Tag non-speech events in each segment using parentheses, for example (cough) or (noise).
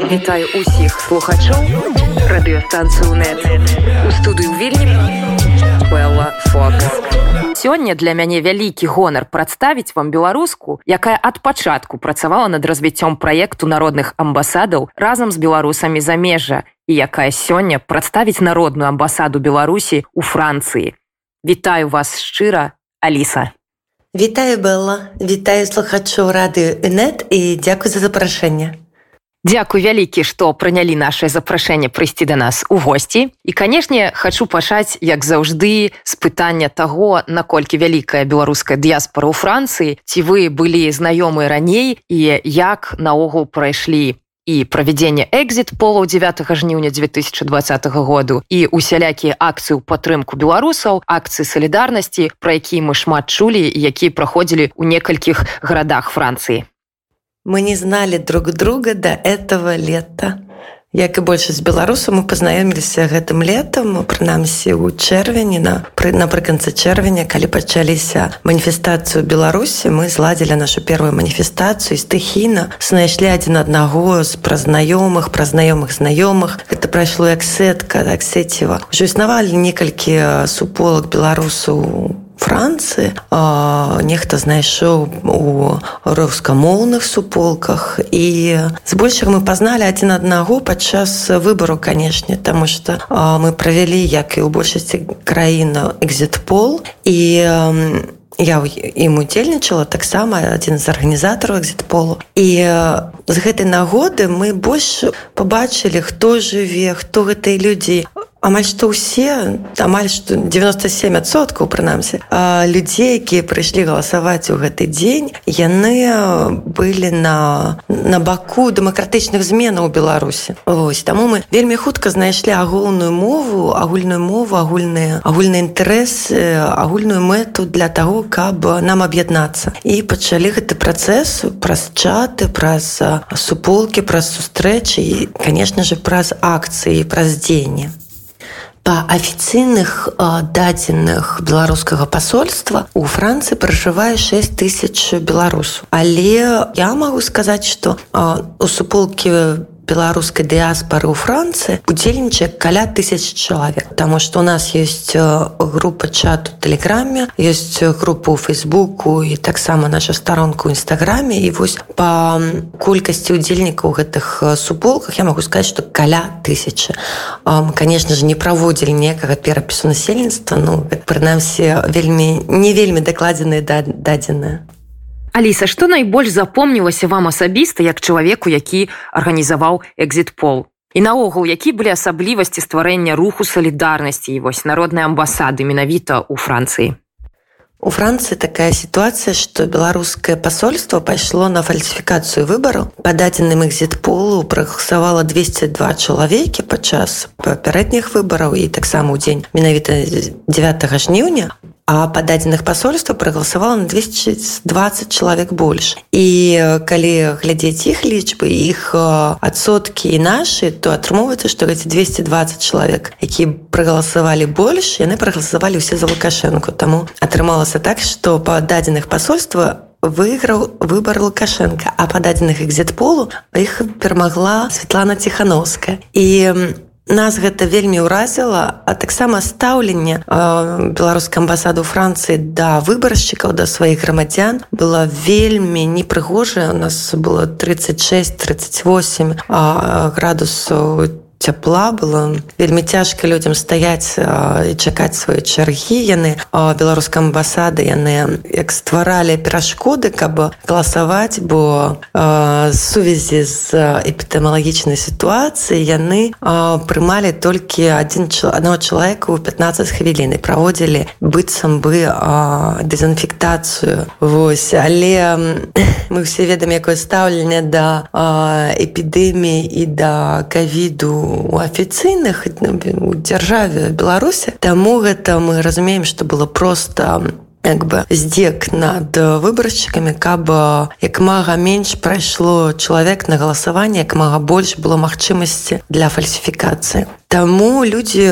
Вітаю усіх слухачоў радыёстанцыю нет у студыю вільні Белла Фокс. Сёння для мяне вялікі гонар прадставіць вам беларуску, якая ад пачатку працавала над развіццём праекту народных амбасадаў разам з беларусамі замежжа і якая сёння прадставіць народную амбасаду Беларусі ў Францыі. Вітаю вас шчыра, Аліса. Вітаю Белла, вітаю слухачоў радыё Інет і дзякуй за запрашэнне. Дзякуй вялікі, што прынялі нашае запрашэнне прыйсці да нас у госці. І канешне, хачу пачаць, як заўжды з пытання таго, наколькі вялікая беларуская дыяспора ў Францыі, ці вы былі знаёмыя раней і як наогул прайшлі і правядзенне экзіт полаў 9 жніўня 2020 году і усялякія акцыі ў падтрымку беларусаў акцыі салідарнасці пра які мы шмат чулі які праходзілі ў некалькіх гарадах францыі мы не знали друг друга до этого лета. Як і большасць беларусаў мы пазнаёміліся гэтым летам прынамсі ў чэрвені на пры напрыканцы чэрвеня калі пачаліся маніфестацыю беларусі мы зладзілі нашу первую маніфестацыю стыхійна знайшлі адзін аднаго з пра знаёмых пра знаёмых знаёмых. Это прайшло як сетка так сеціва. Ўжо існавалі некалькі суполак беларусаў Францыі нехта знайшоў у рускамоўных суполках. І збольшага мы пазналі адзін аднаго падчас выбару канешне таму што мы правялі як і ў большасці краіна экзітпол. І я ім удзельнічала таксама адзін з арганізатараў экзітполу. І з гэтай нагоды мы больш пабачылі хто жыве хто гэтыя людзі амаль што ўсе амаль што 97соткаў прынамсі людзей якія прыйшлі галасаваць у гэты дзень яны былі на на баку дэмакратычных зменаў у беларусі Вось таму мы вельмі хутка знайшлі агульную мову агульную мову агульныя агульныя інтарэсы агульную мэту для таго каб нам аб'яднацца. І пачалі гэты працэс праз чаты праз суполкі праз сустрэчы і конечно же праз акцыі праз дзеянне Па афіцыйных дадзеных беларускага пасольства у Францыі пражывае 6 тысяч беларусаў. Але я магу сказаць, што у суполкі беларускай дыаспары ў францыі удзельнічае каля тысяч чалавек. Таму што у нас есть група чату тэлеграме есть група ў фейсбуку і таксама наша старонку ў нстаграме. І вось па колькасці удзельнікаў гэтых суполках я могу сказаць што каля тысячи конечно же не праводзілі некага перапісу насельніцтва. Ну прынамсі вельмі не вельмі дакладзеныя дадзеныя Аліса, што найбольш запомнілася вам асабіста як чалавеку, які арганізаваў экзітпол. І наогул, які былі асаблівасці стварэння руху салідарнасці і вось народнай амбасады менавіта ў Францыі. У Францыі такая сітуацыя, што беларускае пасольство пайшло на фальсіфікацыю выбару. Па дадзеным экзітполу прагаласавала 202 чалавекі падчас папярэдніх выбараў і таксама ў дзень менавіта 9 жніўня а па дадзеных пасольства прагаласавала на 220 чалавек больш і калі глядзець іх лічбы іх адсоткі і нашы то атрымоўваецца што гэці 220 чалавек які прагаласавалі больш яны прагаласавалі ўсе за лукашэнку таму атрымалася так што па дадзеных пасольства выйграў выбар лукашенко а па дадзеных экзітполу іх перамагла Светлана ціхановская і нас гэта вельмі ўразіла а таксама стаўленне беларускай амбасаду францыі да выбаршчыкаў да сваіх грамадзян было вельмі непрыгожае у нас было 36 38 градусаў там цяпла было. Вельмі цяжка людзям стаяць і чакаць свае чаргі. Яны беларускай амбасады яны як стваралі перашкоды каб галасаваць бо сувязі з эпідэмалагічнай сітуацыі яны прымалі толькі адзін адного чалавека ў 15 хвіліны праводзілі быццам бы дэзінфектацыю. Вось але (coughs) мы все ведаем якое стаўленне да эпідэміі і да кавіду у афіцыйных у дзяржаве беларусі. Таму гэта мы разумеем што было просто як бы здзек над выбаршчыкамі каб як мага менш прайшло чалавек на галасаванне як мага больш было магчымасці для фальсіфікацыі Таму людзі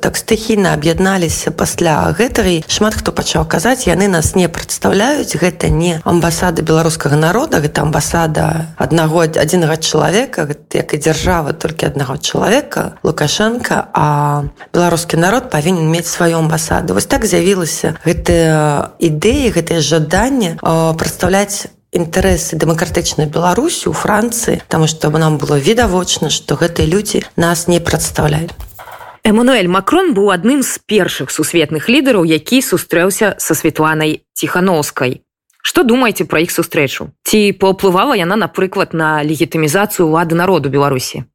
так стыхійна аб'ядналіся пасля гэтага шмат хто пачаў казаць яны нас не прадстаўляюць гэта не амбасада беларускага народа гэта амбасада аднаго адзінага чалавека як і дзяржава толькі аднаго чалавека лукашенко а беларускі народ павінен мець сваю амбасаду. Вось так з'явілася гэтыя ідэі гэтае жаданне прадстаўляць інтарэсы дэмакратычнай беларусі у францыі таму што нам было відавочна што гэтыя людзі нас не прадстаўляюць Эмануэль Макрон быў адным з першых сусветных лідараў, які сустрэўся са Светланай ціхановскай. Што думаеце пра іх сустрэчу? Ці паўплывала яна, напрыклад, на легітымізацыю ўлады народу Беларусі?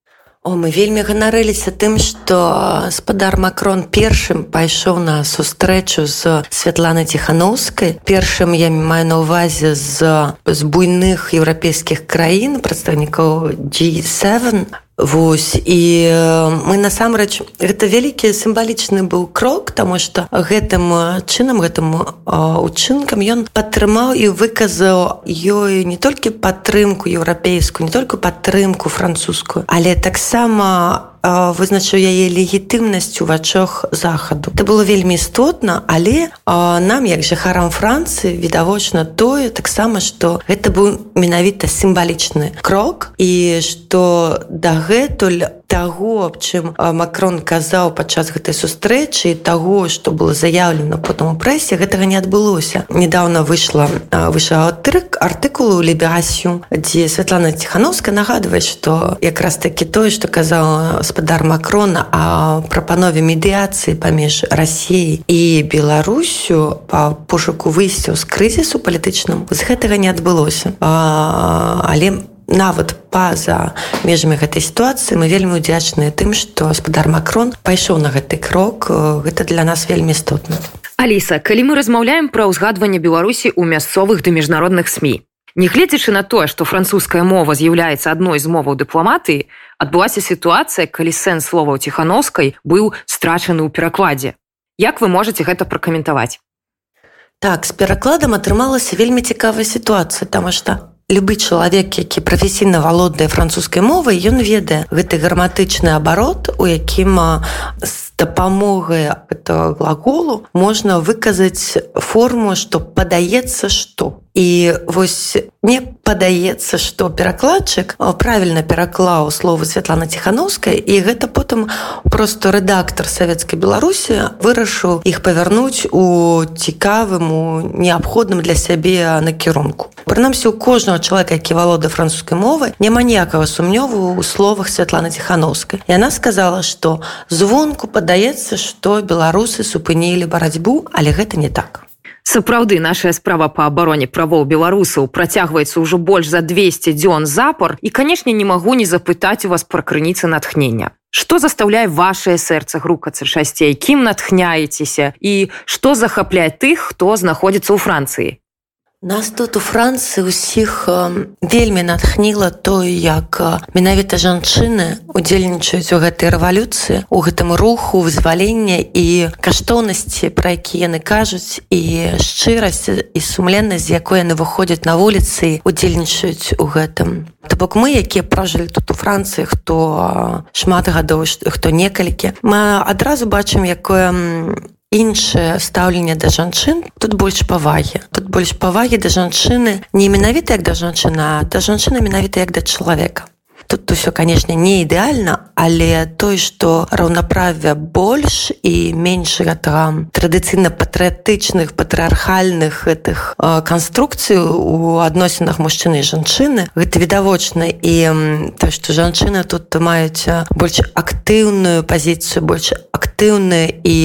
О, мы вельмі ганарыліся тым, што спадар Макрон першым пайшоў на сустрэчу з Святланай Ціхановскай. Першым я маю на ўвазе з, з буйных еўрапейскіх краін, прадстаўнікоў G7. Вось. І мы насамрэч гэта вялікі сімвалічны быў крок, таму што гэтым чынам гэтым учынкам ён падтрымаў і выказаў ёю не толькі падтрымку еўрапейскую, не толькі падтрымку французскую, але таксама вызначыў яе легітымнасць у вачах захаду. Это было вельмі істотна, але нам як жыхарам Францыі відавочна тое таксама, што гэта быў менавіта сімвалічны крок і што дагэтуль таго аб чым макрон казаў падчас гэтай сустрэчы таго што было заяўлена потым у прэсе гэтага не адбылося. Недавно выйшла выйшла трык артыкулу ліберасію дзе Святлана ціхановска нагадвае што якраз такі тое што казаў гаспадар макрона а прапанове медыяцыі паміж рассіяй і беларусю па пошуку выйсцяў з крызісу палітычным. З гэтага не адбылося. Але мы нават па-за межамі гэтай сітуацыі мы вельмі удзячныя тым што гаспадар макрон пайшоў на гэты крок. Гэта для нас вельмі істотна. Аліса калі мы размаўляем пра ўзгадванне беларусі ў мясцовых да міжнародных сМ нягледзячы на тое што французская мова з'яўляецца адной з моваў дыпламатыі адбылася сітуацыя калі сэнс словаў ціхановскай быў страчаны ў перакладзе. Як вы можете гэта пракаментаваць? Так з перакладам атрымалася вельмі цікавая сітуацыя таму што любы чалавек які прафесійна валодае французскай мовай ён ведае гэты граматычны абарот у якім з дапамогай этого глаголу можна выказаць форму што падаецца што і вось мне падаецца што перакладчык правільна пераклаў словы Святлана ціхановскай і гэта потым просто рэдактор савецкай беларусі вырашыў іх павярнуць у цікавым у неабходным для сябе накірунку. Прынамсі у кожнага чалавека які валода французскай мовы няма ніякага сумнёву у словах Святлана ціхановскай яна сказала што звонку падаецца што беларусы супынілі барацьбу але гэта не так Сапраўды нашая справа па абароне правоў беларусаў працягваецца ўжо больш за 200 дзён запар і канешне не магу не запытаць у вас пра крыніцы натхнення. Што застаўляе вашее сэрца грукацца часцей, кім натхняецеся і што захапляе тых, хто знаходзіцца ў Францыі. Нас тут у Францыі ўсіх вельмі натхніла тое, як менавіта жанчыны удзельнічаюць у гэтай рэвалюцыі, у гэтым руху вызвалення і каштоўнасці, пра якія яны кажуць і шчырасць і сумленнасць, з якой яны выходзяць на вуліцы, удзельнічаюць у гэтым. То бок мы, якія пражылі тут у Францыі, хто шмат гадоў, хто некалькі, мы адразу бачым, якое іншае стаўленне да жанчын тут больш павагі. Тут больш павагі да жанчыны не менавіта як да жанчына да жанчыны менавіта як да чалавека. Тут усё канешне не ідэальна але той што раўнаправя больш і менш гэтага традыцыйна патрыятычных патрыархальных гэтых канструкцый у адносінах мужчыны і жанчыны гэта відавочна. І то што жанчыны тут маюць больш актыўную пазіцыю больш актыўная і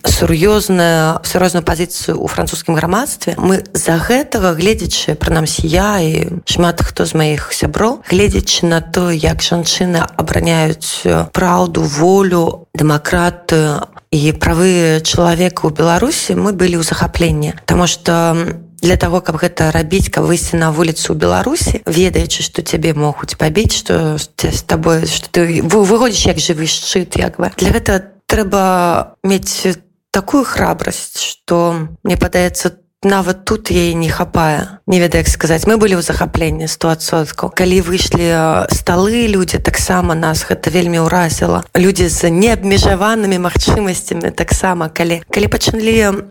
сур'ёзная сур'ёзную пазіцыю ў французскім грамадстве мы за гэтага гледзячы прынамсі я і шмат хто з маіх сяброў гледзячы на то як жанчыны абараняюць праўду волю дэмакратыю і правы чалавека ў беларусі мы былі ў захапленні. Таму что для того каб гэта рабіць каб выйсці на вуліцу ў беларусі ведаючы што цябе могуць пабіць што з табой што ты выходзіш як жывы шчыт як бы. Для гэта трэба мець такую храбрасць што мне падаецца нават тут яе не хапае. Не ведаю як сказаць. Мы былі ў захапленні 100соткаў калі выйшлі сталы людзі таксама нас гэта вельмі ўразіла. Людзі з неабмежаванымі магчымасцямі таксама. Калі калі пачалі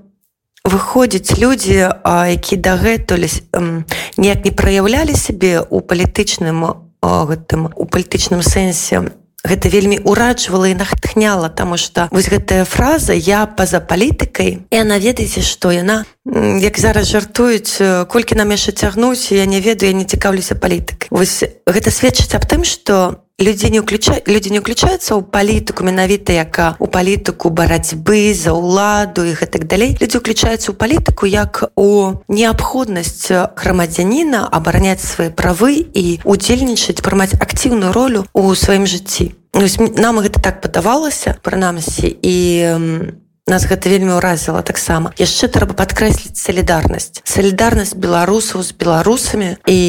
выходзіць людзі які дагэтуль неяк не праяўлялі сябе ў палітычным гэтым у палітычным сэнсе гэта вельмі ураджвала і натхняла таму што вось гэтая фраза я па-за палітыкай і она ведаеце што яна? Як зараз жартуюць колькі нам яшчэ цягнуць я не ведаю я не цікаўлюся палітыкай вось гэта сведчыць аб тым што людзі не ўключаюць людзі не ўключаюцца ў палітыку менавіта яка у палітыку барацьбы за ўладу і гэтак далей людзі ўключаюцца ў палітыку як у неабходнасць грамадзяніна абараняць свае правы і удзельнічаць прымаць акцыўную ролю у сваім жыцці нам гэта так падавалася прынамсі і нас гэта вельмі ўразіла таксама. Яшчэ трэба падкрэсліць салідарнасць. Салідарнасць беларусаў з беларусамі і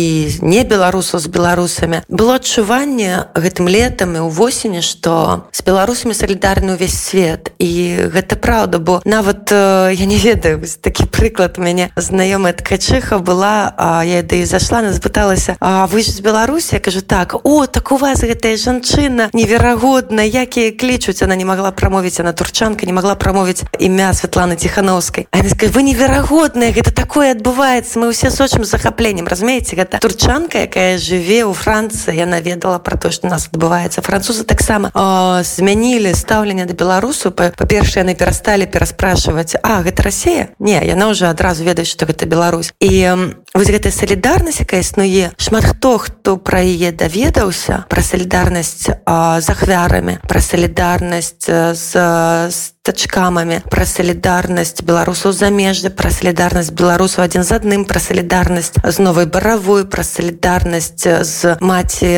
не беларусаў з беларусамі. Было адчуванне гэтым летам і ўвосені што з беларусамі салідарны ўвесь свет. І гэта праўда бо нават я не ведаю такі прыклад у мяне знаёмая ткачыха была а я да і зашла нас пыталася А вы ж з беларусі? Кажу так о так у вас гэтая жанчына неверагодна якія клічуць? Она не могла прамовіць она турчанка не могла прамовіць мовіць імя Святланы ціхановскай вы неверагодныя гэта такое адбываецца мы ўсе сочым захапленнем разумееце гэта турчанка якая жыве ў францыі яна ведала про то что нас адбываецца французы таксама змянілі стаўленне да беларусу па-першае яны перасталі пераспрашваць А гэта Росія не яна уже адразу ведаюць что гэта Беларусь. І вось гэтая салідарнасць якая існуе шмат хто хто пра яе даведаўся пра салідарнасць з ахвярамі пра салідарнасць з тачкамамі пра салідарнасць беларусаў замежжа пра салідарнасць беларусаў адзін з адным пра салідарнасць з новай баравой пра салідарнасць з маці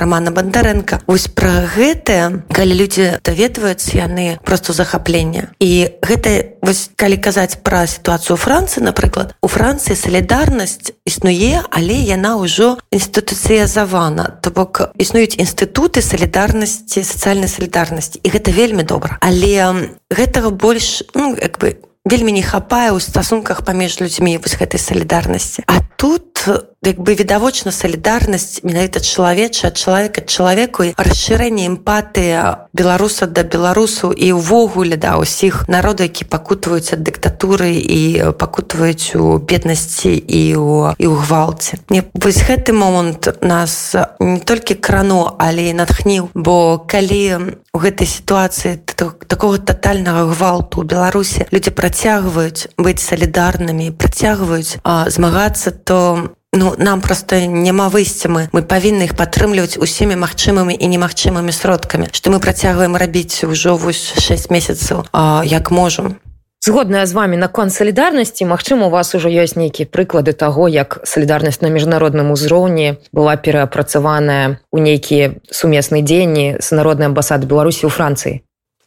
романа бандарэнка ось пра гэтае калі людзі даведваюцца яны просто захаплення. І гэта вось калі казаць пра сітуацыю францыі напрыклад у францыі салідарнасць існуе але яна ўжо інстытуцыязавана. То бок існуюць інстытуты салідарнасці сацыяльнай салідарнасці і гэта вельмі добра. Але гэтага больш ну, як бы вельмі не хапае ў стасунках паміж людзьмі вось гэтай салідарнасці. А тут як бы відавочна салідарнасць менавіта чалавеча чалавека чалавеку і расшырэнне эмпатыя беларуса да беларусу і ўвогуле да ўсіх народу які пакутваюць ад дыктатуры і пакутваюць у беднасці і ў і ў гвалце не вось гэты момант нас не толькі крану але і натхніў бо калі у гэтай сітуацыі такого тотальнага гвалту у беларусе людзі працягваюць быць салідарнымі працягваюць змагацца то Ну, нам просто няма выйсця мы мы павінны іх падтрымліваць усімі магчымымі і немагчымымі сродкамі што мы працягваем рабіць ужо вось 6 месяцаў як можам. Згодная з вами наконт салідарнасці. Мачыма у вас ужо ёсць нейкія прыклады таго як салідарнасць на міжнародным узроўні была пераапрацаваная у нейкія сумесныя дзеянні з народнай амбасады беларусі ў францыі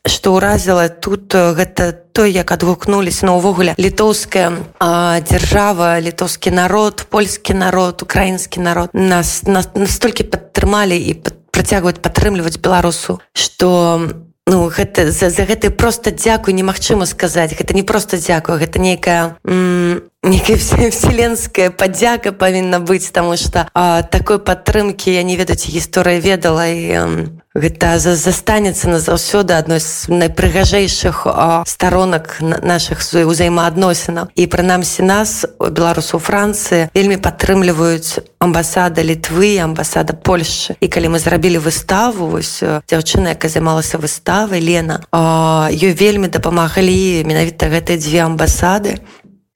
што ўразіла тут гэта той як адгукнуліся на ўвогуле літоўская дзяржава літоўскі народ польскі народ украінскі народ. Нас нас настолькі падтрымалі і працягваюць падтрымліваць беларусу што ну гэта за, за гэты просто дзякуй немагчыма сказаць. Гэта не просто дзякую гэта нейкая некая вселенская падзяка павінна быць таму што такой падтрымкі я не ведаць гісторыя ведала і гэта застанецца назаўсёды адной з найпрыгажэйшых старонак наших ўзаемаадносінаў і прынамсі нас беларусу францыі вельмі падтрымліваюць амбасада літвы амбасада польшчы і калі мы зрабілі выставу вось дзяўчына яка займалася выставай лена ёй вельмі дапамаглі менавіта гэтыя дзве амбасады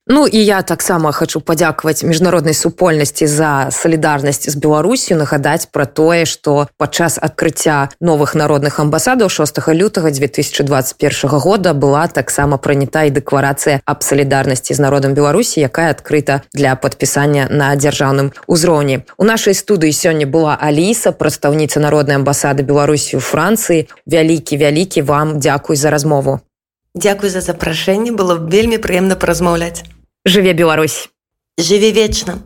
Ну і я таксама хочу падзякаваць міжнароднай супольнасці за салідарнасць з беларусю нагадаць пра тое што падчас адкрыцця новых народных амбасадаў 6 лютага 2021 года была таксама прынята і дэкларацыя аб салідарнасці з народам беларусі якая адкрыта для падпісання на дзяржаўным узроўні у нашай студыі сёння была аліса прадстаўніца народнай амбасады беларусі у францыі вялікі вялікі вам дзякуй за размову Дзякуй за запрашэнне было вельмі прыемна паразмаўляць жыве Беларусь! Жыве вечна